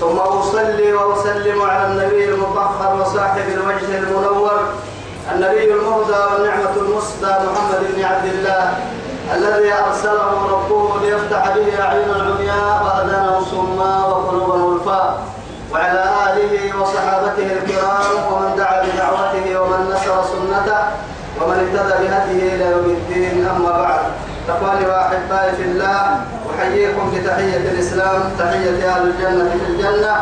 ثم أصلي وأسلم على النبي المطهر وصاحب الوجه المنور النبي المهدى والنعمة المسدى محمد بن عبد الله الذي أرسله ربه ليفتح به أعين العمياء وأذانا صماء وقلوبا غلفاء وعلى آله وصحابته الكرام ومن دعا بدعوته ومن نصر سنته ومن اهتدى بهديه إلى يوم الدين. أما بعد إخواني وأحبائي في الله أحييكم بتحية الإسلام تحية أهل الجنة في الجنة.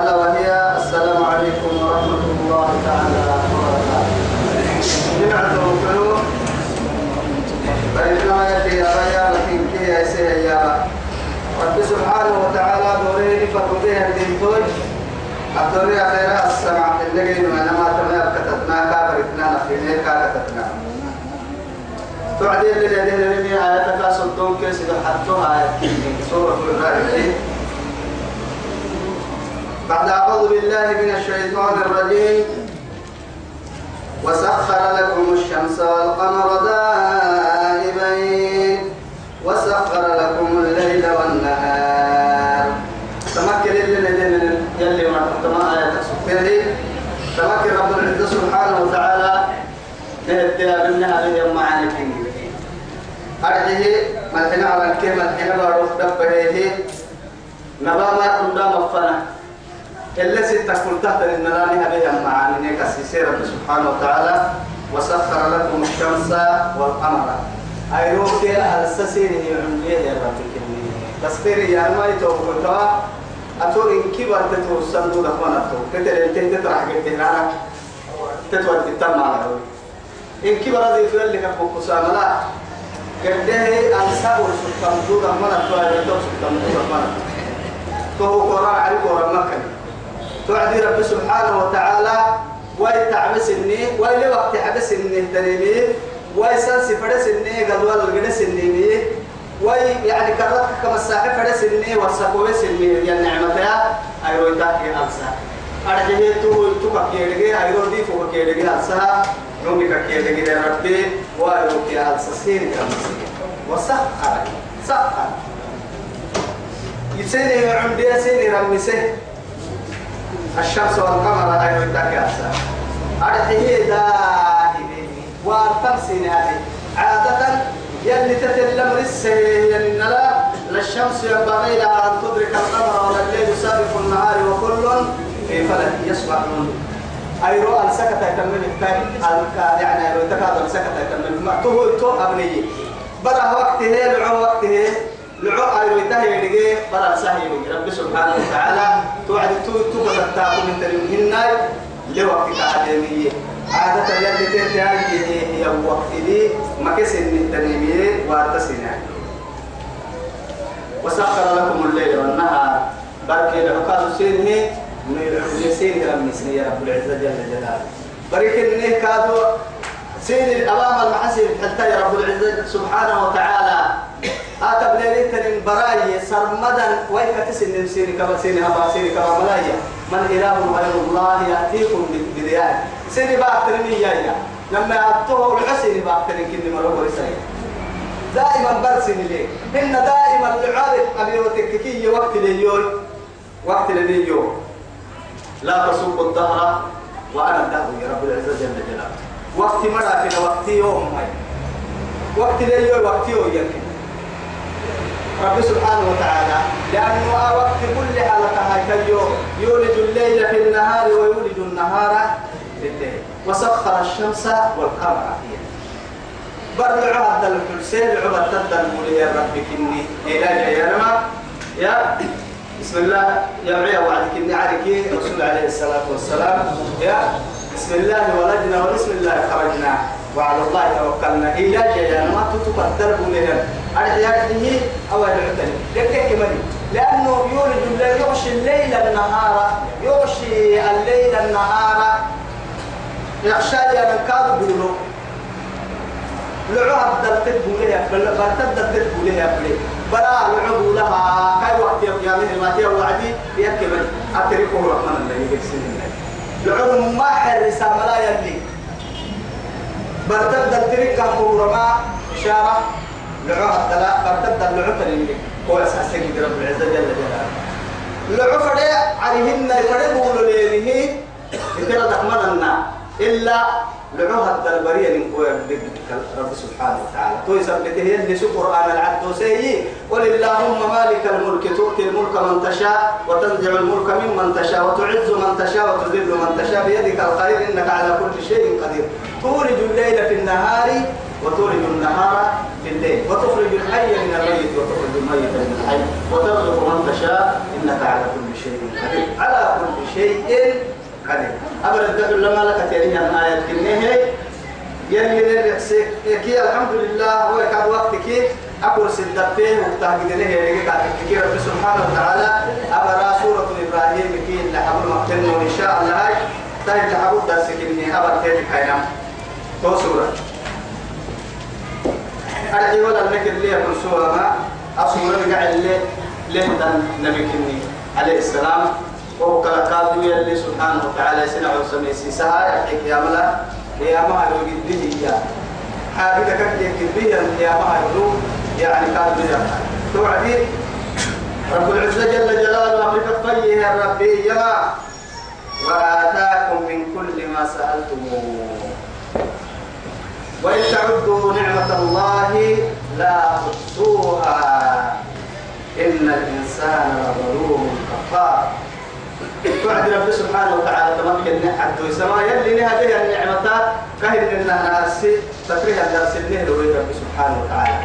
ألا وهي السلام عليكم ورحمة الله تعالى وبركاته. جمعة القلوب بينما يأتي يا ريا لكن كي يسير يا رب سبحانه وتعالى دوريه فقديه الدين. الدنيا خير السمع اللي قلنا ما تمام كتبنا كابرتنا نفيني كاتبنا تعدي اللي لديه لمي آياتك كيس حطوها سورة الرحيم بعد أعوذ بالله من الشيطان الرجيم. وسخر لكم الشمس والقمر دائبين وسخر لكم الليل والنهار تمكن اللي لديه يلي ما تما آياتك سبحانه تمكن رب العزة سبحانه وتعالى نهدي منها من معاني كنجي أرجه الكلمة ملحنا بارو دبره نباما قدام مفنا إلا ستة كل تحت النراني هذه معاني نكسي رب سبحانه وتعالى. وسخر لكم الشمس والقمر. أيروك السسير يعمليه يا رب الكريم تسخير يا ما يتوقع أتور إن كبر تتو الصندوق أخوانا تو. كتير انتهي تطرح قلت هنا تتوى تتم على إن كبر هذه في اللي كان بقصة قده أنساب السلطان دود أمنا توعد يدوم سلطان دود أمنا فهو قرآن عليك ورا مكة. توعدي رب سبحانه وتعالى واي تعبس إني واي لي وقت حبس إني تنيني واي سنسي فرس إني قدوال القدس إني واي يعني كرلك كما الساحة فرس إني وسقوس إني يا نعمتها أيرو يتاكي أنسا أرجعي تو تو كيرجع أيرو دي فوق كيرجع أنسا نومي كيرجع ربي وأيرو كي أنسا سير كمسي وسخر سخر يسيني عمدي يسيني رمسه الشمس والقمر أيرو يتاكي أنسا أرجعي دائما وتمسين هذه. عادة يلي تتلم رسه يلي لا للشمس ينبغي لها أن تدرك القمر ولا الليل سابق النهار وكل في فلك يسبحون. أيرو السكتة يتمنى التاج يعني أيرو تكاد السكتة يتمنى. ما تو تو أبني. برا وقته لعو وقته لعو أيرو يتهي لقي برا سهي رب سبحانه وتعالى توعد تو تو بتتاكم من تلمهن لوقت تعليمية عادة يلي تنتهي هي وقت لي. ما كسن التنمية وارتسنا وسخر لكم الليل والنهار. بركي لعقاد سينه سين لم يسني يا رب العزة جل جلاله بريك إنه كادو سين أمام المحاسن حتى رب العزة سبحانه وتعالى آتى بليلة براي سرمدا ويك تسن سين كما سين هبا سين كما ملايا من إله غير الله يأتيكم بديان سين باكترني يا لما أتوه الحسن باكترن كني مروه رسالة دائما برسن لي إن دائما العارف أبي وتككي وقت لليوم وقت لليوم لا تسوق الدهر وأنا الدهر يا رب العزة جل جلاله. وقت مرة كده وقت يوم هاي. وقت ليل وقت يوم يمكن رب سبحانه وتعالى لأنه وقت كل حالة هاي اليوم. يولد الليل في النهار ويولد النهار في الليل. وسخر الشمس والقمر برع هذا الحسين عبد تدل يا رب كني. إلى يا يا بسم الله يا عيا وعدك إني عليك رسول عليه الصلاة والسلام. يا بسم الله ولدنا وبسم الله خرجنا. وعلى الله توكلنا. إلى جيانا ما تتقدر بلهم أرجعته أو العتل لك كمالي لأنه يولد الليل يغشي الليل النهار. يغشي الليل النهار. يخشى يا من كاد بيقولوا لعوها بدلت بوليها برتد بدلت بوليها بولي بلا لعوه لها. كاي وقت يا من ما تيا وعدي يكمل أتركه رحمن الله يكسين لعوه ما حرس ملا يلي. برتد الترك كورما إشارة لعوها الدلاء برتد اللعوه اللي هو أساس رب العزة جل جلاله. فدي عليهن فدي بولو ليه يترى دخمنا إلا لعوها الدربرية من قوة رب سبحانه وتعالى. تو يثبت هي اللي سو قرآن العبد سيء قل اللهم مالك الملك تؤتي الملك من تشاء وتنزع الملك ممن تشاء وتعز من تشاء وتذل من تشاء. بيدك الخير إنك على كل شيء قدير. تولج الليل في النهار وتولج النهار في الليل. وتخرج الحي من الميت وتخرج الميت من الحي. وترزق من تشاء إنك على كل شيء قدير. على كل شيء قدير أبدا الدعو لما لك تيريها الآية كنه يلي نرسك كي الحمد لله هو كان وقتك أقول سدبته وتهجد له يلي قاعد رب سبحانه وتعالى. أبرا سورة إبراهيم كي اللي حبل مقتلنا إن شاء الله. هاي طيب لحبل درسك إني أبر تيري كاينام تو سورة. أرجي ولا نكر ليه من سورة ما. أصورة قاعد ليه ليه نبي كني عليه السلام. وهو كلا يلي سبحانه وتعالى سنع وسميسي سها يحكي يا ملا يا هو به يا حاجة كتير كبيرة يا ما هو يعني كادو يا توعدي؟ رب العزة جل جلاله أمرك فيه ربي. يا وآتاكم من كل ما سألتموه. وإن تعدوا نعمة الله لا تحصوها. إن الإنسان لظلوم كفار. توعد رب سبحانه وتعالى تمكن حد وسما يلي نها بها النعمة كهل إنها ناسي تكريها درس النهر رب سبحانه وتعالى؟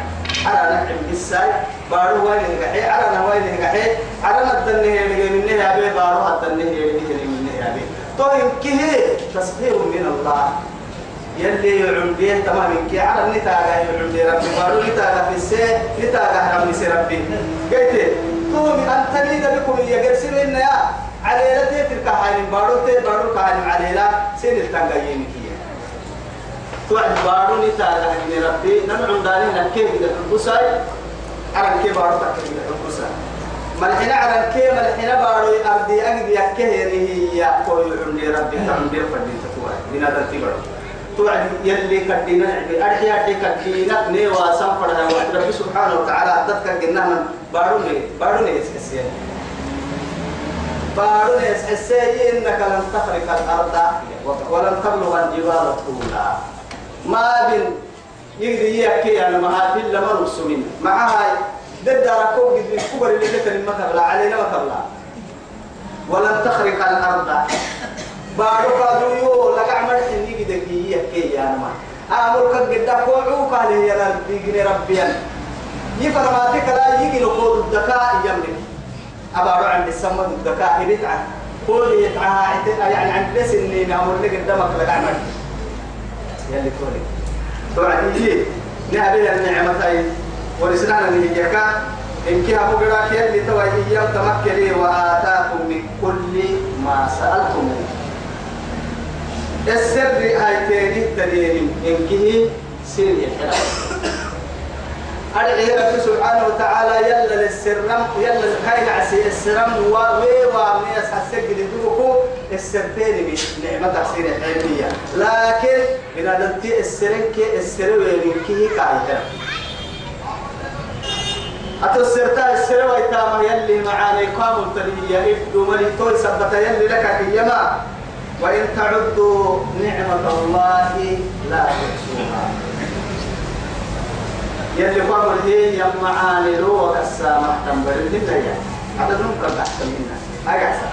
على نحن بالساي بارو وين نجحي على نوين نجحي على ندنه اللي من نها به بارو حتى النهر اللي من نها به طيب كه تصبير من الله. يلي يعم به تمام كي على النتاجة يعم به ربي بارو نتاجة في السي نتاجة ربي سربي قلت تو من أنت لي بكم يجرسين يا لا تلك حال بارو تي بارو كان على لا سين التنجيين كي توعد بارو نتاجة من ربي نمعن دارين كيف إذا البصاي على كيف بارو تكيف إذا البصاي ملحنا على الكي ملحنا بارو أرضي أجد يكيه يعني هي قوي عمري ربي تعمل فردي تتوعد من هذا التبر. توعد يلي كدينا نعبي أرحي أرحي كدينا نيوا سنفرها ربي سبحانه وتعالى تذكر من بارو ني بارو ني اسكسيان بارو ني اسكسيان إنك لن تخرق الأرض ولن تبلغ الجبال طولا. ما بين يقدر يحكي أنا مهاتي لما نقسمين معها ضد ركوب قد الكبر اللي كتر المثل علينا مثلا ولن تخرق الأرض. بارو قادو يو لك عمل حني قد يحكي يا ما أمر كقد كوعو قال يا ربي ربيا يفرماتك لا يجي لقول الذكاء يملك. أبارو عند السماء الذكاء. يبتع قول يتعها يعني عند بس إني نعمل لك قدامك عمل. يلي تولي توعدي نهبه النعمتين. ورسلنا نهجك إن كي أبو قراك يلي توعدي يوم تمكري وآتاكم من كل ما سألتموه السر هاي تاني تدين إن كي سير يحرم أرجع رب سبحانه وتعالى يلا للسرم يلا كاين عسي السرم ووي وامي أسحسك لدوكو السرتين مش نعمة تحسين علمية لكن إن أدلتي السرن كي السر وين كي كاين أتو السرتا السر ويتام يلي معاني قام التربية إفدو ملي توي سبت يلي لك كيما. وإن تعدوا نعمة الله لا تحصوها. يلي قبل هي يا معاني رو وكسامة تنبر الدنيا. هذا نمكن أحسن منا. أحسن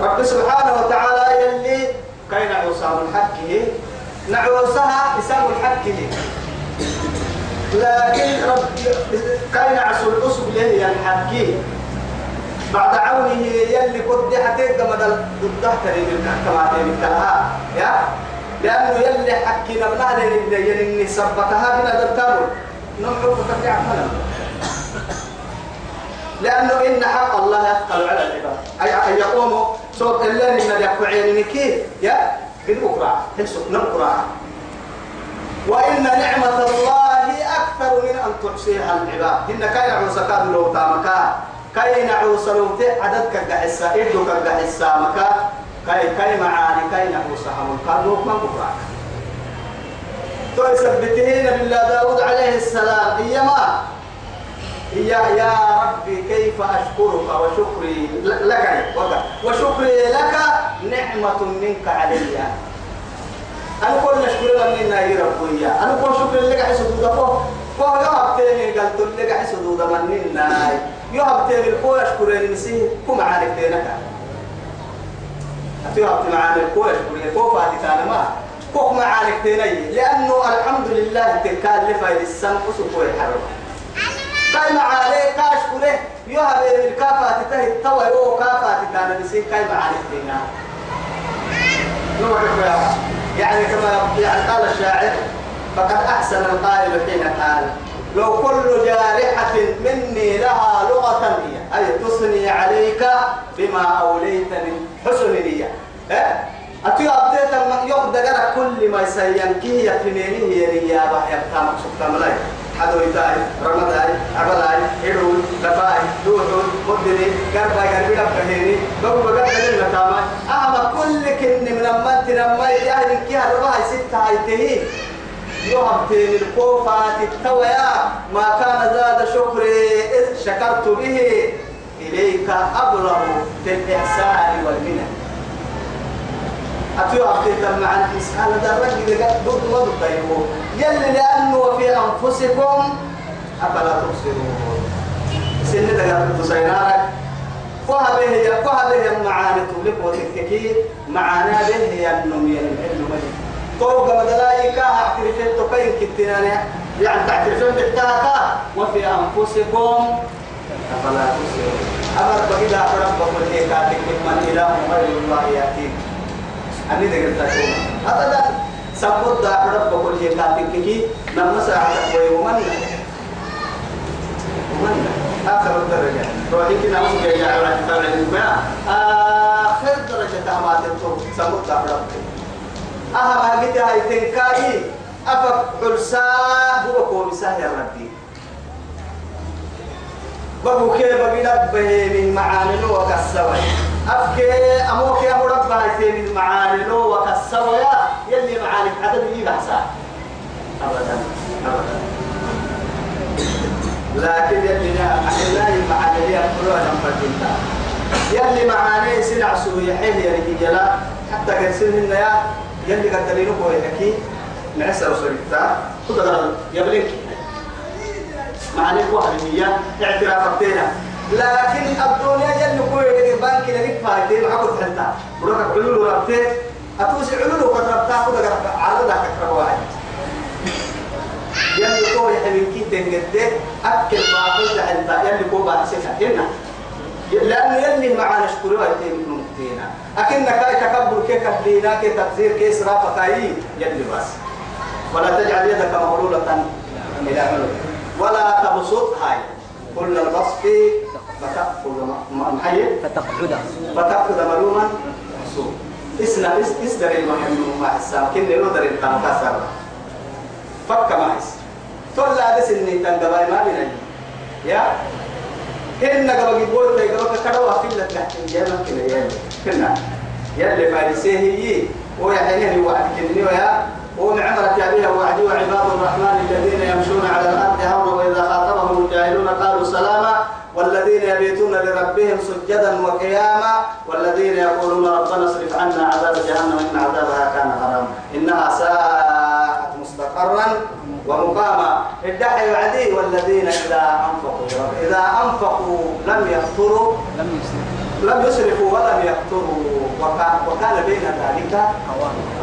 رب سبحانه وتعالى يلي كاين عصام الحق نعوسها اسام الحق لكن رب كاين عصو الأصب له يا الحق بعد عونه يلي قد حتى قمد ضده تريد كما تريد يا؟ لأنه يلي حكينا بنا لين سبتها بنا دكتور نمحو فتكي عملا لأنه إن حق الله يثقل على العباد. أي أن يقوموا صوت الله من يقعين كيف يا بكرة حسوا نبكرة. وإن نعمة الله أكثر من أن تحصيها العباد. إن كاين عوسكا لو تامكا. كاين عوس لو عددك كحسا إدوك كحسا مكا كاي كاي معاني كاين عوسها من كادوك من بكرة تو يثبتهين بالله داود عليه السلام إيما يا يا ربي كيف أشكرك وشكري لك وشكري لك نعمة منك علي. أنا كل نشكر لك من ناير ربويا أنا كل شكر لك حيث دودا فوق فوق يوهب تاني قلت لك حيث دودا من ناي يوهب تاني الكو يشكر نسيه كم عارف تينك أتيوهب تمعاني الكو يشكر كو فاتي كان ما. كو معانك تيني لأنه الحمد لله تكالفة للسم وسكوي حرم كاي معاني كاش كله. يوهب الكافة تتهي التوى يوه كافة تتانا نسيه كاي معانك تينا نوعك يعني كما يعني قال الشاعر فقد أحسن القائل حين قال. لو كل جارحة مني لها لغة هي. أي تصني عليك بما أوليتني حسن لي إيه؟ أتي أبديت يقدر كل ما يسينكي يفنيني هي لي يا بحي أبتا مقصود كاملاي حدو يتاي رمضاي عبلاي إدول لفاي دوحول مدني قرباي قربي لبهيني بقو لنا تاماي أما كل كن من أما تنما يعني كي هرباي ستة هايتهي يوهم تين الكوفة التويا ما كان زاد شكري إذ شكرت به. إليك أبلغ في الإحسان والمنن أتيو أبتدى مع الإنسان هذا الرجل قد ضد ما ضد يلي لأنه في أنفسكم أفلا تبصرون. سنة قد تسينارك فها به يا فها به معاني تولك وتككي معانا به هي النمي العلم مجد طوق مدلايكا اعترفت تقين كتنا يعني تعترفون بالتاكا وفي أنفسكم أفلا تبصرون. أمر بقيدا ربكم هيك من إله غير الله يأتيكم أني ذكرت لكم أبدا سبب دا رب كل شيء كاتب كي نما ساعة ويومن ومن آخر الدرجة. روحي كنا على كتاب العلم آخر درجة أمات التوب سبب دا رب أهم أجد هاي تنكاي أفك حرسا هو كومسا يا ربي بقول كيف بقينا من معاني وكسوي أفكي أموك يا مربى هاي من معاني لو وكسويا يلي معاني عدد يجي أحسن أبدا أبدا لكن يلي المعاني هي كلها نمبر يلي معاني سلع سوية حين يريد جلا حتى كنسل هنا يا يلي قدرينه هو يحكي نعسى وصريتا تقدر يبليك معاني واحد هي اعتراف بينا لكن الدنيا يلي كوي بانك لك فايدين عقد حتى بروك علول وربته أتوسع علول وكتربتا كده على ذاك كرواي يلي كوي حبيب كي تنجد أكل باقي حتى يلي كوي بحسك هنا. لأنه يلي معانا شكروا يتين نمتينا أكن كاي تكبر كي كبدينا كي تبذير كي إسراف كاي. يلي بس ولا تجعل يدك مغلولة إلى عنق ولا تبسط هاي. كل البسط فتقعد. فتأخذ ملوما محسوب اسنا اس اسدر المحمد مع السام كن نقدر التنكسر فك ما حس تولى بس إني تنقباي ما بيني يا؟ كنا قبل يقول لي قبل كدوا في لك تحت الجنة يا كنا. يلي فارسيه هي ويا حين هو كني ويا ونعمرك بها وعدي وعباد الرحمن الذين يمشون على الأرض هونا وإذا خاطبهم الجاهلون قالوا سلاما والذين يبيتون لربهم سجدا وقياما والذين يقولون ربنا اصرف عنا عذاب جهنم إن عذابها كان غراما إنها ساءت مستقرا ومقاما. ادعي وعدي والذين إذا أنفقوا إذا أنفقوا لم يقتروا لم يسلم لم يسرفوا ولم يقتروا وكان وكان بين ذلك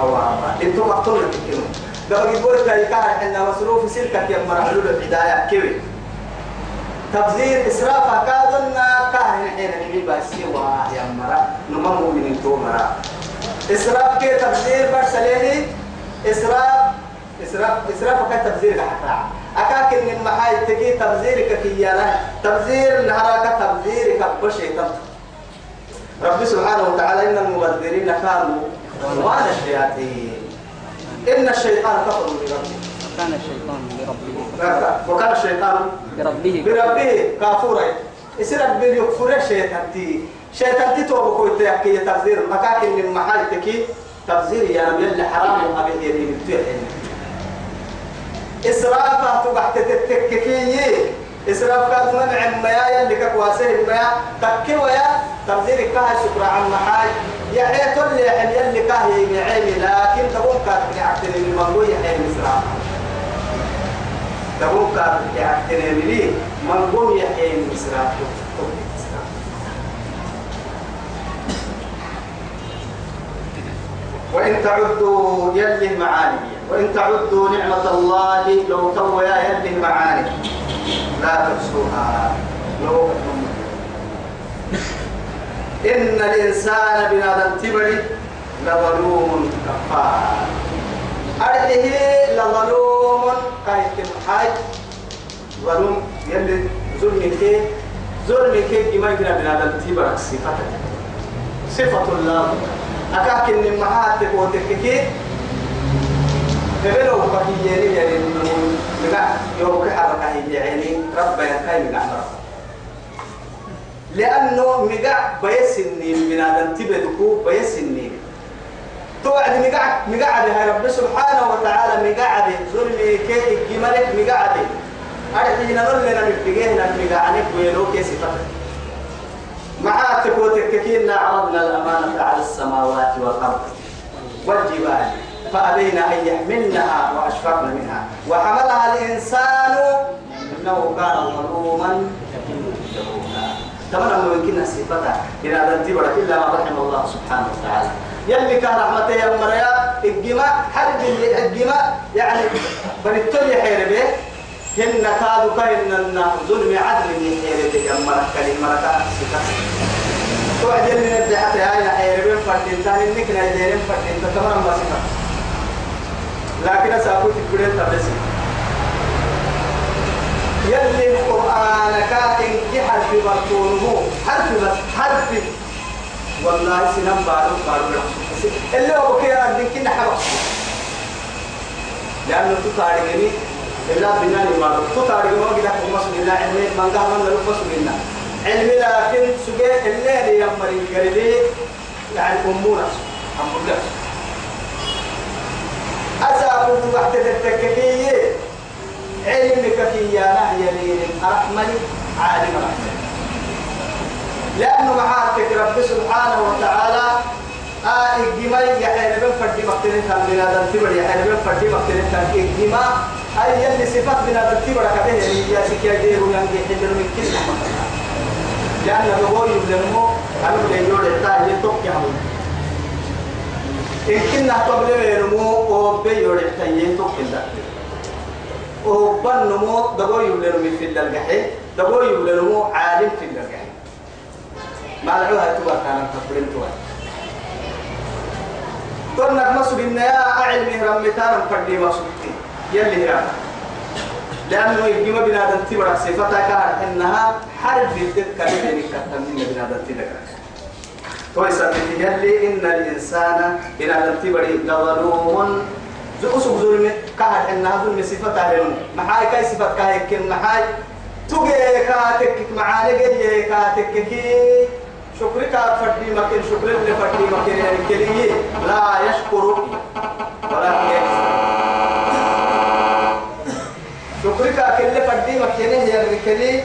قواما أنتم قتلوا تكلموا قبل يقول لك ان مصروف سلكك يا مرحلول البدايه كوي تبذير إسراف كادنا كاهن حين نبي بسيوا يا مرا نمو من تو مرا إسراف كي تبذير برسليه إسراف إسراف إسراف كتبذير حتى أكاك إن المحاي تجي تبذيرك كيانا تبذير نهارك تبذيرك بشيطان. رب سبحانه وتعالى إن المبذرين كانوا وأنا الشياطين. إن الشيطان كفر بربه. كان الشيطان لربه. وكان الشيطان بربه بربه كافورا. يصير ربي يكفر الشيطان تي شيطان تي توبه كويت يحكي تفسير مكاكل من محاجتك تفسير يا رب يلي حرام وأبي يلي بتوحي. إسرافة تبحت تتككي إسراف كاد منع ما يلي كواسه ما تكي ويا تفسير كاه شكر عن محاج يا حيت اللي يحل يلي كاه يعيني لكن تقوم كاد يعتني من مقوي يحيي إسراف تقوم كاد يعتني لي مقوي يحيي إسراف وإن تعدوا يلي معاني وإن تعدوا نعمة الله لو تو يا يلي معاني لا تحصوها. لو إن الإنسان بنادم تبري لظلوم كفار. أرده لظلوم كايت حاج ظلوم يلي ظلم كي ظلم كي جمع بنادم تبرك صفتك صفة الله. أكاكن من محاتك وتككي. فبلو بكييني يعني مقع يوم حركة يعني رب يكاي مقع لأنه مقع بيسني من هذا تبدكو بيسني. توعد مقع مقع هاي رب سبحانه وتعالى مقع ظلمي كي الجمالك مقع أرحينا نلنا نبتغينا مقع عنك ويلو كي صفتك معاتك وتككينا عرضنا الأمانة على السماوات والأرض. والجبال. فأبين أن يحملنها وأشفقن منها. وحملها الإنسان إنه كان ظلوما تمنى ممكن صفتها إن هذا انتبرك إلا ما رحم الله سبحانه وتعالى. يلي كان رحمته يا مريا الجماع حرب الجماع يعني بنتولي حيربه هن كادوا كهن ظلم عدل من حيربه يا مركا للمركا توعد من الدعاء هاي حيربه فردين ثاني نكنا يديرين فردين ما صفة لكن أسأقول تقولين تبسي. يلي القرآن كائن كي حرف برطونه حرف بس حرف. والله سنم بارو بارو اللي هو كي عندك كنا حرف لأنه تطارقني إلا بناني ما تطارقني ما قد أحكم مسؤول الله علمي من قال من لو مسؤول الله علمي لكن سجى الليل يمري قريبي. يعني أمونا أمونا أسأل تحت التككية علمك في يا نهي لين أرحمني عالم رحمني لأنه معاتك رب سبحانه وتعالى آه الجمال يحيى بن فردي مقتلين من هذا التبر يحيى بن فردي مقتلين كان الجمال أي يلي صفات من هذا التبر كبه يا سكيا جيرو ينجي حجر من كل لأن هو يبلمو أنا بدي يقول التاج يتوقع إن كنا قبل يرمو أو بيور التاج توقع وبن نمو دبو يبلنو في الجحيم دبو يبلنو عالم في الجحيم ما لعوها توا كان تقبلين توا قلنا مسؤول إن يا أعلم رمتان فردي مسؤولتي يلي هي لأنه يجيب بنادم تبرع صفتها إنها حرف الدكة اللي كتمين بنادم تبرع ويسا يلي إن الإنسان بنادم تبرع لظلوم. أسوق ظلم كهر إنها ظلم صفتها لهم محاي كاي صفت كاي كن محاي. تجي كاتك معاني جي كاتك كي. شكرك فردي مكان شكر اللي فردي مكان يعني كلية. لا يشكر ولكن شكرك كل فردي مكان يعني كليه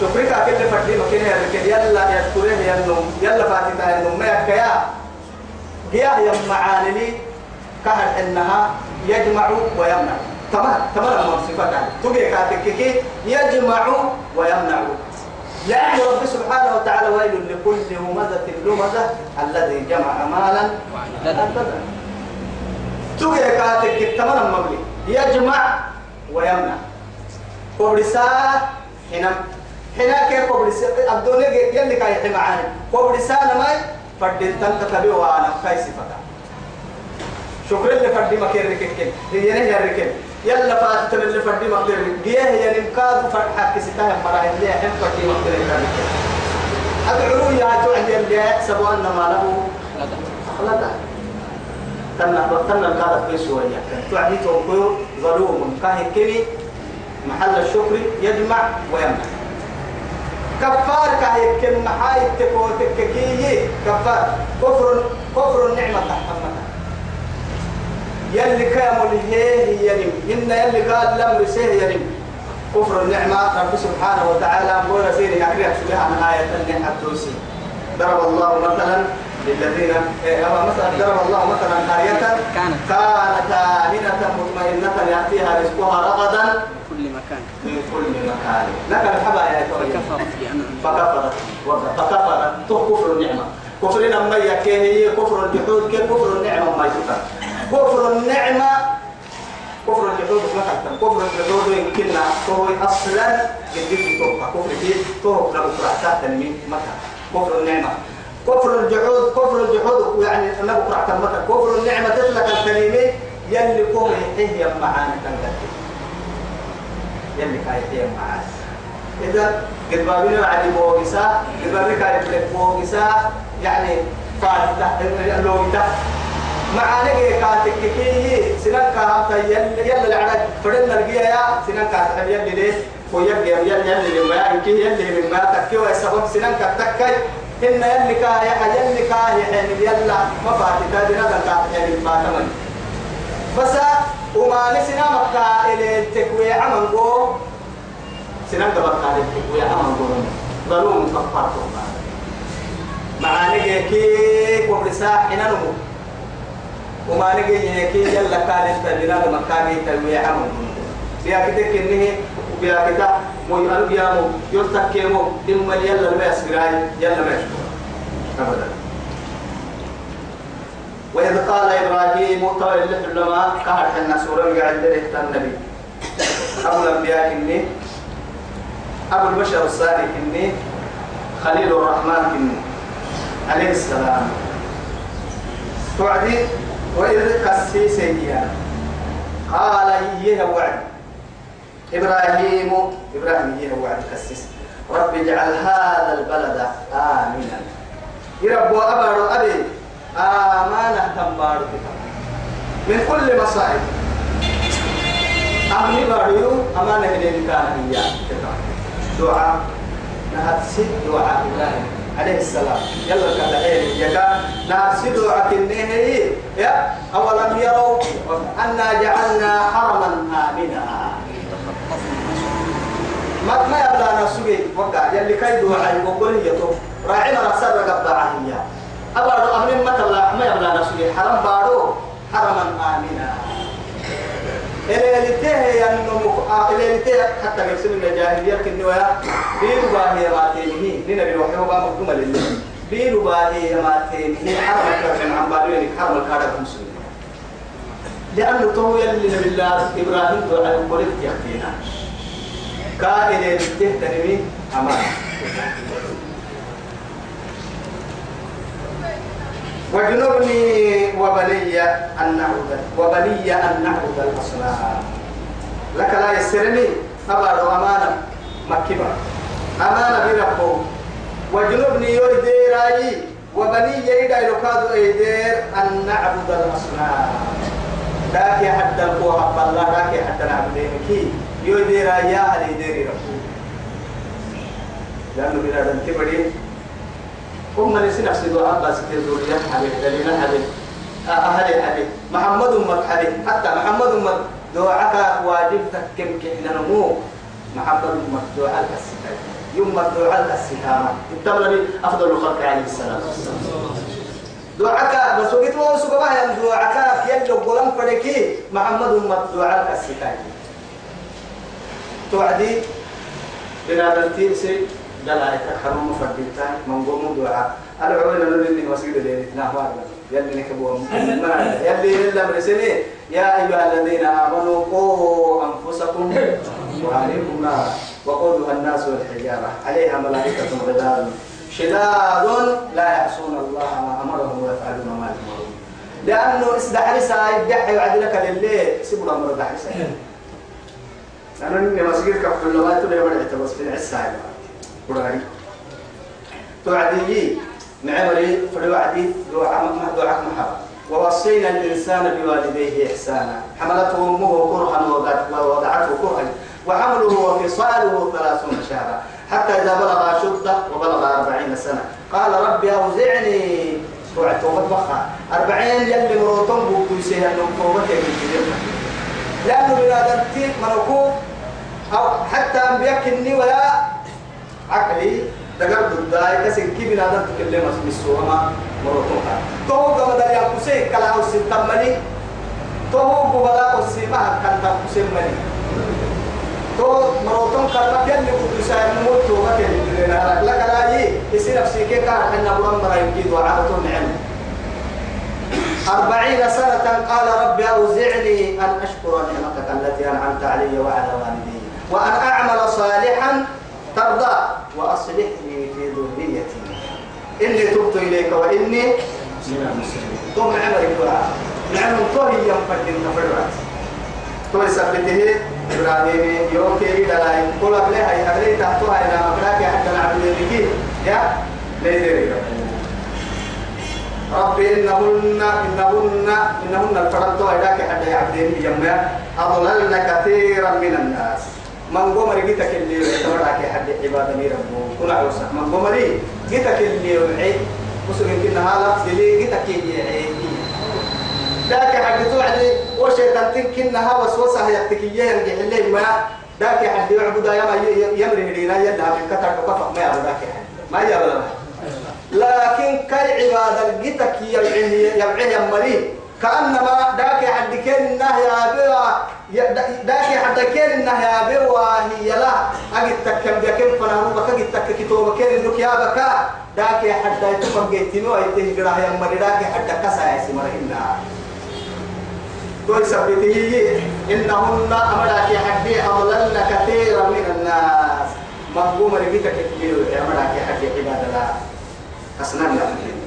شكرك كل فردي مكان يعني كليه يلا يشكره يلا يلا فاتتها النوم. ما يكيا هي يا معاني كهر إنها يجمع ويمنع. تمام. تمام صفتها تبي كاتك يجمع ويمنع. لأن رب سبحانه وتعالى ويل لكل همزة لمزة الذي جمع مالا أبدا تبي كاتك تمام مبلي يجمع ويمنع كوبرسا هنا. هنا كيف كوبرسا الدنيا يلي كاي حمعاني كوبرسا نماي فردين تنتكبي وأنا كاي صفتها شكرا لفردي مكير ركين هي نه ركين يلا فاتت اللي فردي مكير جيه هي نمكاد فرحة كسيتها مراه اللي هم فردي مكير ركين أدعو يا توعد اللي سبوا أن ما له أخلقها تنا تنا الكادر في شوية تعدي توقيو. ظلوم كاهي كني محل الشكر يجمع ويمنع. كفار كاهي كن محاي تكو تككي كفار. كفر كفر النعمة تحتمنا يلي كامل هي يلم. إن يلي قال لم رسيه يلم. كفر النعمة رب سبحانه وتعالى مقول سيري أكريك سبحانه آية النعمة الدوسي ضرب الله مثلا للذين إيه أما مثلا ضرب الله مثلا قرية كانت. كانت آمنة مطمئنة يأتيها رزقها رغدا كل مكان. من كل مكان. لك الحبا يا فكفرت بأنعم فكفرت. فكفرت. كفر النعمة. كفر ما يكيه كفر الجحود كيف كفر النعمة ما يسكر كفر النعمة كفر الجحود ما كتب كفر الجحود يمكننا هو أصلا قد توقع كفر فيه توقع لو فرعتها تنمي كفر النعمة. كفر الجحود كفر الجحود يعني أنا بقرأ مكة كفر النعمة تطلق الكلمة يلي كوم يحيي معانا تنقل. يلي كايتين معانا إذا قد بابنا علي بوغسا قد بابنا كارب لك بوغسا يعني فاتح لو تحت معاني كاتك كي سنان كهابتا يلا يلا العرق فرنا الجيا يا سنان كاتك يلا ليه؟ ويبقى يلا يلا من ما يمكن يلا من ما تكي وسبب سنان كاتك إن يلا كايا يلا كايا يعني يلا ما فاتي نذا كاتك يعني ما تمن بس وما نسينا مكة إلى التكوي عمل جو سنان دبر كاتك التكوي عمل جو ظلوم كفارتهم معاني كي كوبرسا حين نمو. وما نجي هيك يلا كان استبنا مكاني تلوي عمل بيا كده كنه وبيا كده مو يقال بيا مو يرتكي مو دم يلا ما يسمعي يلا ما يشكو. أبدا. وإذ قال إبراهيم في العلماء كهر حنا سورة قاعد له النبي. أبو الأنبياء كني أبو البشر الصالح كني خليل الرحمن كني عليه السلام. توعدي وإذ قسيس قال إيه وعد. إبراهيم إبراهيم إيه وعد قسيس رب اجعل هذا البلد آمنا. يرب أبر أبي آمانة تنبارك من كل مصائب. أمني باريو أمانة إليه كان هي دعاء نهت ست دعاء إبراهيم عليه السلام. يلا كذا إيه يكا نارسدوا عكنيه يا أولم يروا أنا جعلنا حرما آمنا. ما ما يبلا نسوي وقع. يلي كيدوا عن وقول هي تو راعي ما نفسر قبعة هي أبدا أمن ما تبلا ما يبلا نسوي حرم بارو. حرما آمنا. إلى لته أنه إلى لته حتى قسم الجاهلية كنويا بيرو باهي ما تينه نبي وحيه بام مقدوم لله بيرو باهي ما تينه حرم كرم عن بالوين حرم الكارة المسلمين لأنه تو يلي الله إبراهيم دعاء قلت يحكينا كائن لته تنمي أمان واجنبني وبني أن نعبد وبني أن نعبد الأصنام. لك لا يسرني أبعد أمانة مكبة أمانة بربه واجنبني يدير وبني يدا يكاد يدير أن نعبد الأصنام. ذاك حتى القوة الله ذاك حتى نعبد كي يدير يا أهل يدير ربه لأنه بلا دنتبري هم اللي سنفس دعاء بس كذوريا حبيب دليل حبيب. أهل حبيب. محمد أمك حبيب. حتى محمد أمك دعاءك واجب تكم كحنا نمو. محمد أمك دعاء السكاية يوم دعاء السكامة تتبع أفضل الخلق عليه السلام. دعاءك بس وقت ما وسوق ما يم دعاءك يلو قلم فريكي محمد أمك دعاء السكاية توعدي. بنادلتي سي دلا يتكرم مفردتان من قوم دعاء. العوين اللي وسيد اللي نهار. يلي نكبوا يلي إلا يا أيها الذين آمنوا قوا أنفسكم وعليكم نارا وقودها الناس والحجارة. عليها ملائكة غلال شداد لا يعصون الله ما أمرهم ويفعلون ما يأمرون. لأنه استحرسها يدحي وعدلك للي سيبوا الأمر دحرسها لأنه إني مسجد كفر الله تبي بدأت بس في العسى قراري توعدي معمري فلوعدي دعاء دعاء محبة ووصينا الإنسان بوالديه إحسانا. حملته أمه كرها ووضعته كرها. وحمله وفصاله ثلاثون شهرا. حتى إذا بلغ أشده وبلغ أربعين سنة. قال ربي أوزعني. وعد توبة بخا. أربعين يلي مروتون بوكو يسيها النقوبة لأنه منوكو أو حتى أنبياء كني ولا عقلي دقر ضداي كسن كي بنادم تكلم اسم السوما مروتون تو قبل يا كسي كلا أو ستمني تو قبل أسيما كان تكسم مني. تو مروتون كلمة يلي كنت ساير موت تو ما كان لك لا يي يصير نفسي كي كان حنا بلون مرا يمكن وعادة نعم. أربعين سنة قال ربي أوزعني أن أشكر نعمتك التي أنعمت علي وعلى والدي. وأن أعمل صالحا ترضى. وأصلح لي في ذريتي. إني تبت إليك وإني من المسلمين ثم عمر الدعاء نعم طهي ينفد النفرات تو سبته إبراهيم يوكي دلاي كل أبلي هاي أبلي تحتها إلى مكراك حتى نعبد ذلك يا ليدري ربي إنهن إنهن إنهن الفرد إلىك حتى يعبدين بجمع أضللن كثيرا من الناس. من قمر جيتك اللي يتوراك حد عبادة مي ربو كنا عوسا من قمر جيتك اللي يوعي مسلم كنا هذا اللي جيتك اللي يعي ذاك حد توعدي وشيطان تنكنا ها وسوسة يتكيه يرجع اللي ما. ذاك حد يعبد يا يمر هدينا يلا من كتر كفر ما يعبد ذاك ما يعبد لكن كاي عبادة جيتك يبعيه يبعيه يمري. كأنما ذاك حد كان إنه يا ذاك حد كان إنه يا بوا هي لا. أجد تكم بكم فنهو بك؟ أجد تك كتوب كان إنك يا بكا ذاك حد يتفهم جيتينو أيته جراه يمري ذاك حد كسا يسمى إنها. دول سبته إنهن أمرك حدي أضللن كثيرا من الناس. مقوم ربيتك كثير أمرك حدي عباد الله أسنان يا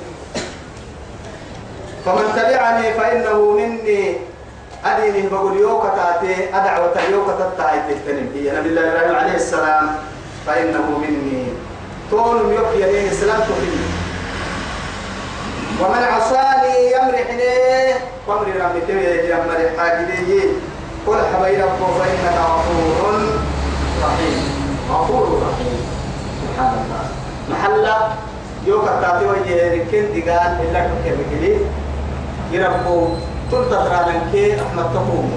فمن تبعني فإنه مني. أديني بقول يوكا تاتي أدعوة يوكا تتاعي تهتنم هي نبي الله إبراهيم عليه السلام فإنه مني. طول يوكي عليه السلام تخيني ومن عصاني يمرحني وامري رمتي يمري حاجدي قل حبيب فإنك غفور رحيم. غفور رحيم. سبحان الله. محلة يوكا تاتي وجه ركن دقال إلا كلي. يربو تلت ترانن كي أحمد تقوم.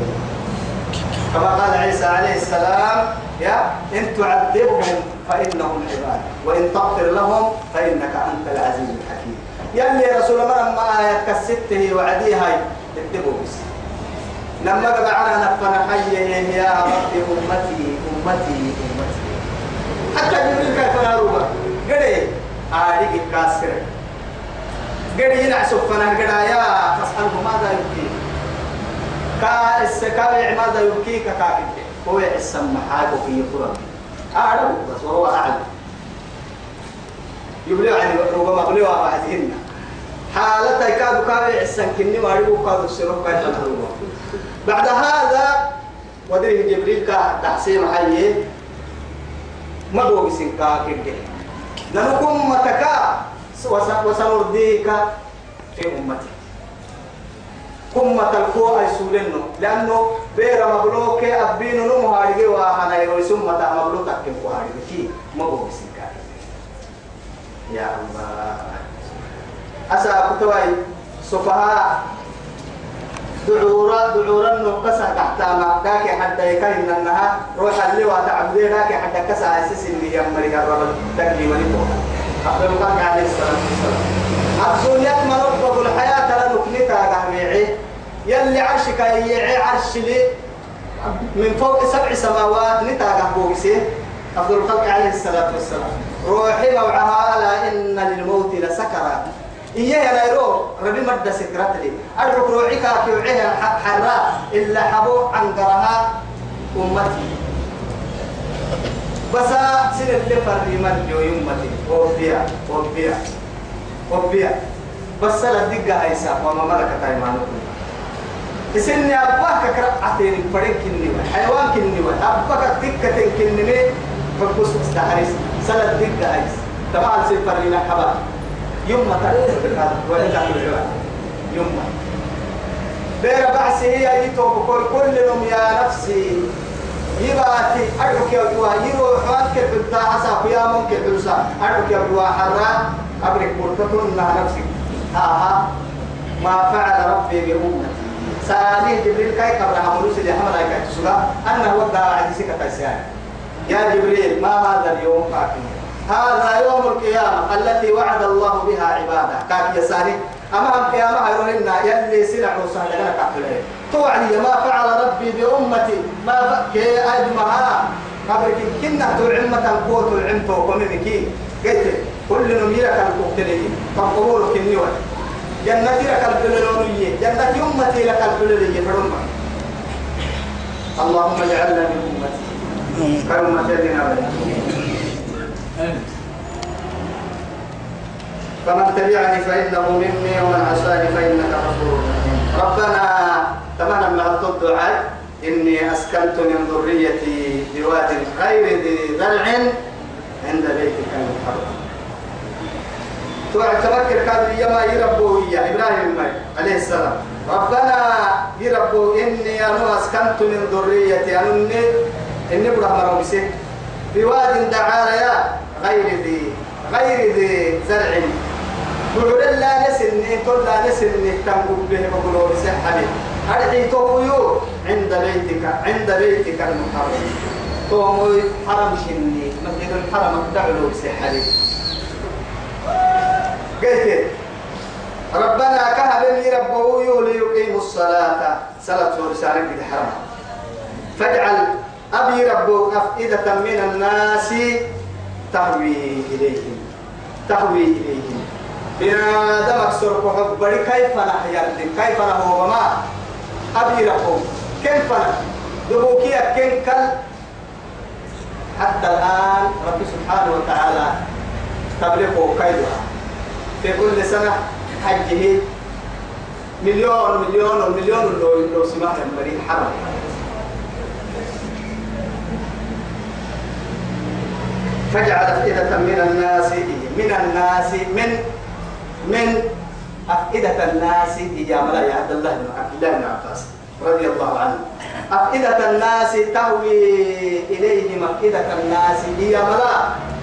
كما قال عيسى عليه السلام يا إن تعذبهم فإنهم عباد وإن تغفر لهم فإنك أنت العزيز الحكيم. يلي رسول الله ما آيات كسته وعديها تكتبوا بس. لما قبعنا نفنا حي يا رب أمتي أمتي أمتي. حتى جبريل كيف ناروبا قري آريك كاسر. قري ينعسوا فنا قرا يا تسأله ماذا يبكي كا السكاوي ماذا يبكيك؟ كاكد هو محاكو في قرآن أعلم بس وهو أعلم. يبلغ عن ربما بلغ بعدهن حالتها كادو كابي عسان كني ما يبغوا كادو سيروك كادو بعد هذا ودري جبريل كا تحسين حي ما هو بسنكا كده ننكم متكا. وسنرديك في أمتي. كم تلقوا أي سولنو. لأنه بير مبلوك أبين نمو هارجي وهنا يرسم متى مبلوك تكيم هارجي كي. ما هو بسنكا يا الله. أسا كتواي. سفهاء. دعورا دعورا نقصا تحت ما داك حتى يكاين انها روح اللي وتعبدي داك حتى كسا أساس اللي يمري الرب تقريبا تو أخبر قال عليه الصلاة والسلام الدنيا ما ربك الحياة لنكنتا قهويعي يلي عرشك يعي عرش لي من فوق سبع سماوات نتا قهويسي أفضل الخلق عليه الصلاة والسلام روحي موعها ألا إن للموت لسكرات إياه لا يرو ربي مد سكرت لي أدعو روحي كاكي وعيها حراء إلا حبو عن قرها أمتي بس سنة اللي فري من جو أمتي وبيع وبيع وبيع. بس لا دقة أيسا وما ملكت أيمانكم إسني أباك كرا عتين فرين كني حيوان كني أباك دقة كني فبوس استحرس سلا دقة أيس تبع سفر لنا حبا. يوم ما تقول هذا ولا تقول يوم ما. بير بعسي هي يتوب كل كل يوم يا نفسي. يباتي أدرك يا جوا يروح فاتك بنتا عسى يا ممكن بلسا أدرك يا جوا حرا. أبرك ما فعل ربي بأمتي. سالي جبريل كاي قبل عملوس اللي حمل هيك تسوغا أنا يا جبريل ما هذا اليوم هذا يوم القيامة التي وعد الله بها عباده. كاك يساري أما القيامة هيروهن يلي سلع وسهل لنا كحلين توعدي ما فعل ربي بأمتي ما كي أجمعها قبل كنا تعلمة القوة العمت وكممكي قلت كل نميرك القوة فقبولك النيوة جنتي لك الحلولية جنة أمتي لك الحلولية فرما اللهم اجعلنا من أمتي. كأمة لنا فمن تبعني فإنه مني ومن عصاني فإنك غفور ربنا تمنى من الدعاء إني أسكنت من ذريتي بواد غير ذي زرع عند بيتك المحرم. توعد تفكر كان يما يربو يا إبراهيم عليه السلام. ربنا يربو إني أنا أسكنت من ذريتي. أنا إني إني برحمة ربسي بواد دعايا غير ذي غير ذي زرع بقول لا نسني تقول لا نسني تنقل به بقولوا بسحبي أرحي تويو عند بيتك عند بيتك المحرم. تومي حرم شني. مسجد الحرم تعلو بسحبي قلت ربنا كهب ربه ليقيموا الصلاة. صلاة ورسالة الحرم فاجعل أبي ربك أفئدة من الناس تهوي إليهم. تهوي إليهم. بنا دمك سرق حبري كيف نحيا كيف نهو وما؟ أبي ربك كيف دبوكي كن كل؟ حتى الآن رب سبحانه وتعالى تبلغه كيدها. في كل سنة حجه مليون مليون مليون لو لو سمح المريض حرم. فجعل أفئدة من الناس من الناس من من أفئدة الناس ملا يا عبد الله بن عبد الله بن عباس رضي الله عنه. أفئدة الناس تهوي إليهم أفئدة الناس يا ملا